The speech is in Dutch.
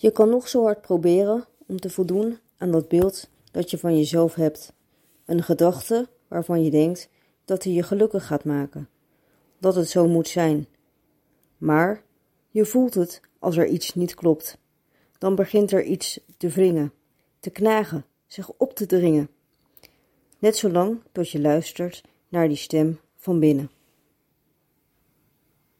Je kan nog zo hard proberen om te voldoen aan dat beeld dat je van jezelf hebt. Een gedachte waarvan je denkt dat hij je gelukkig gaat maken. Dat het zo moet zijn. Maar je voelt het als er iets niet klopt. Dan begint er iets te wringen, te knagen, zich op te dringen. Net zolang tot je luistert naar die stem van binnen.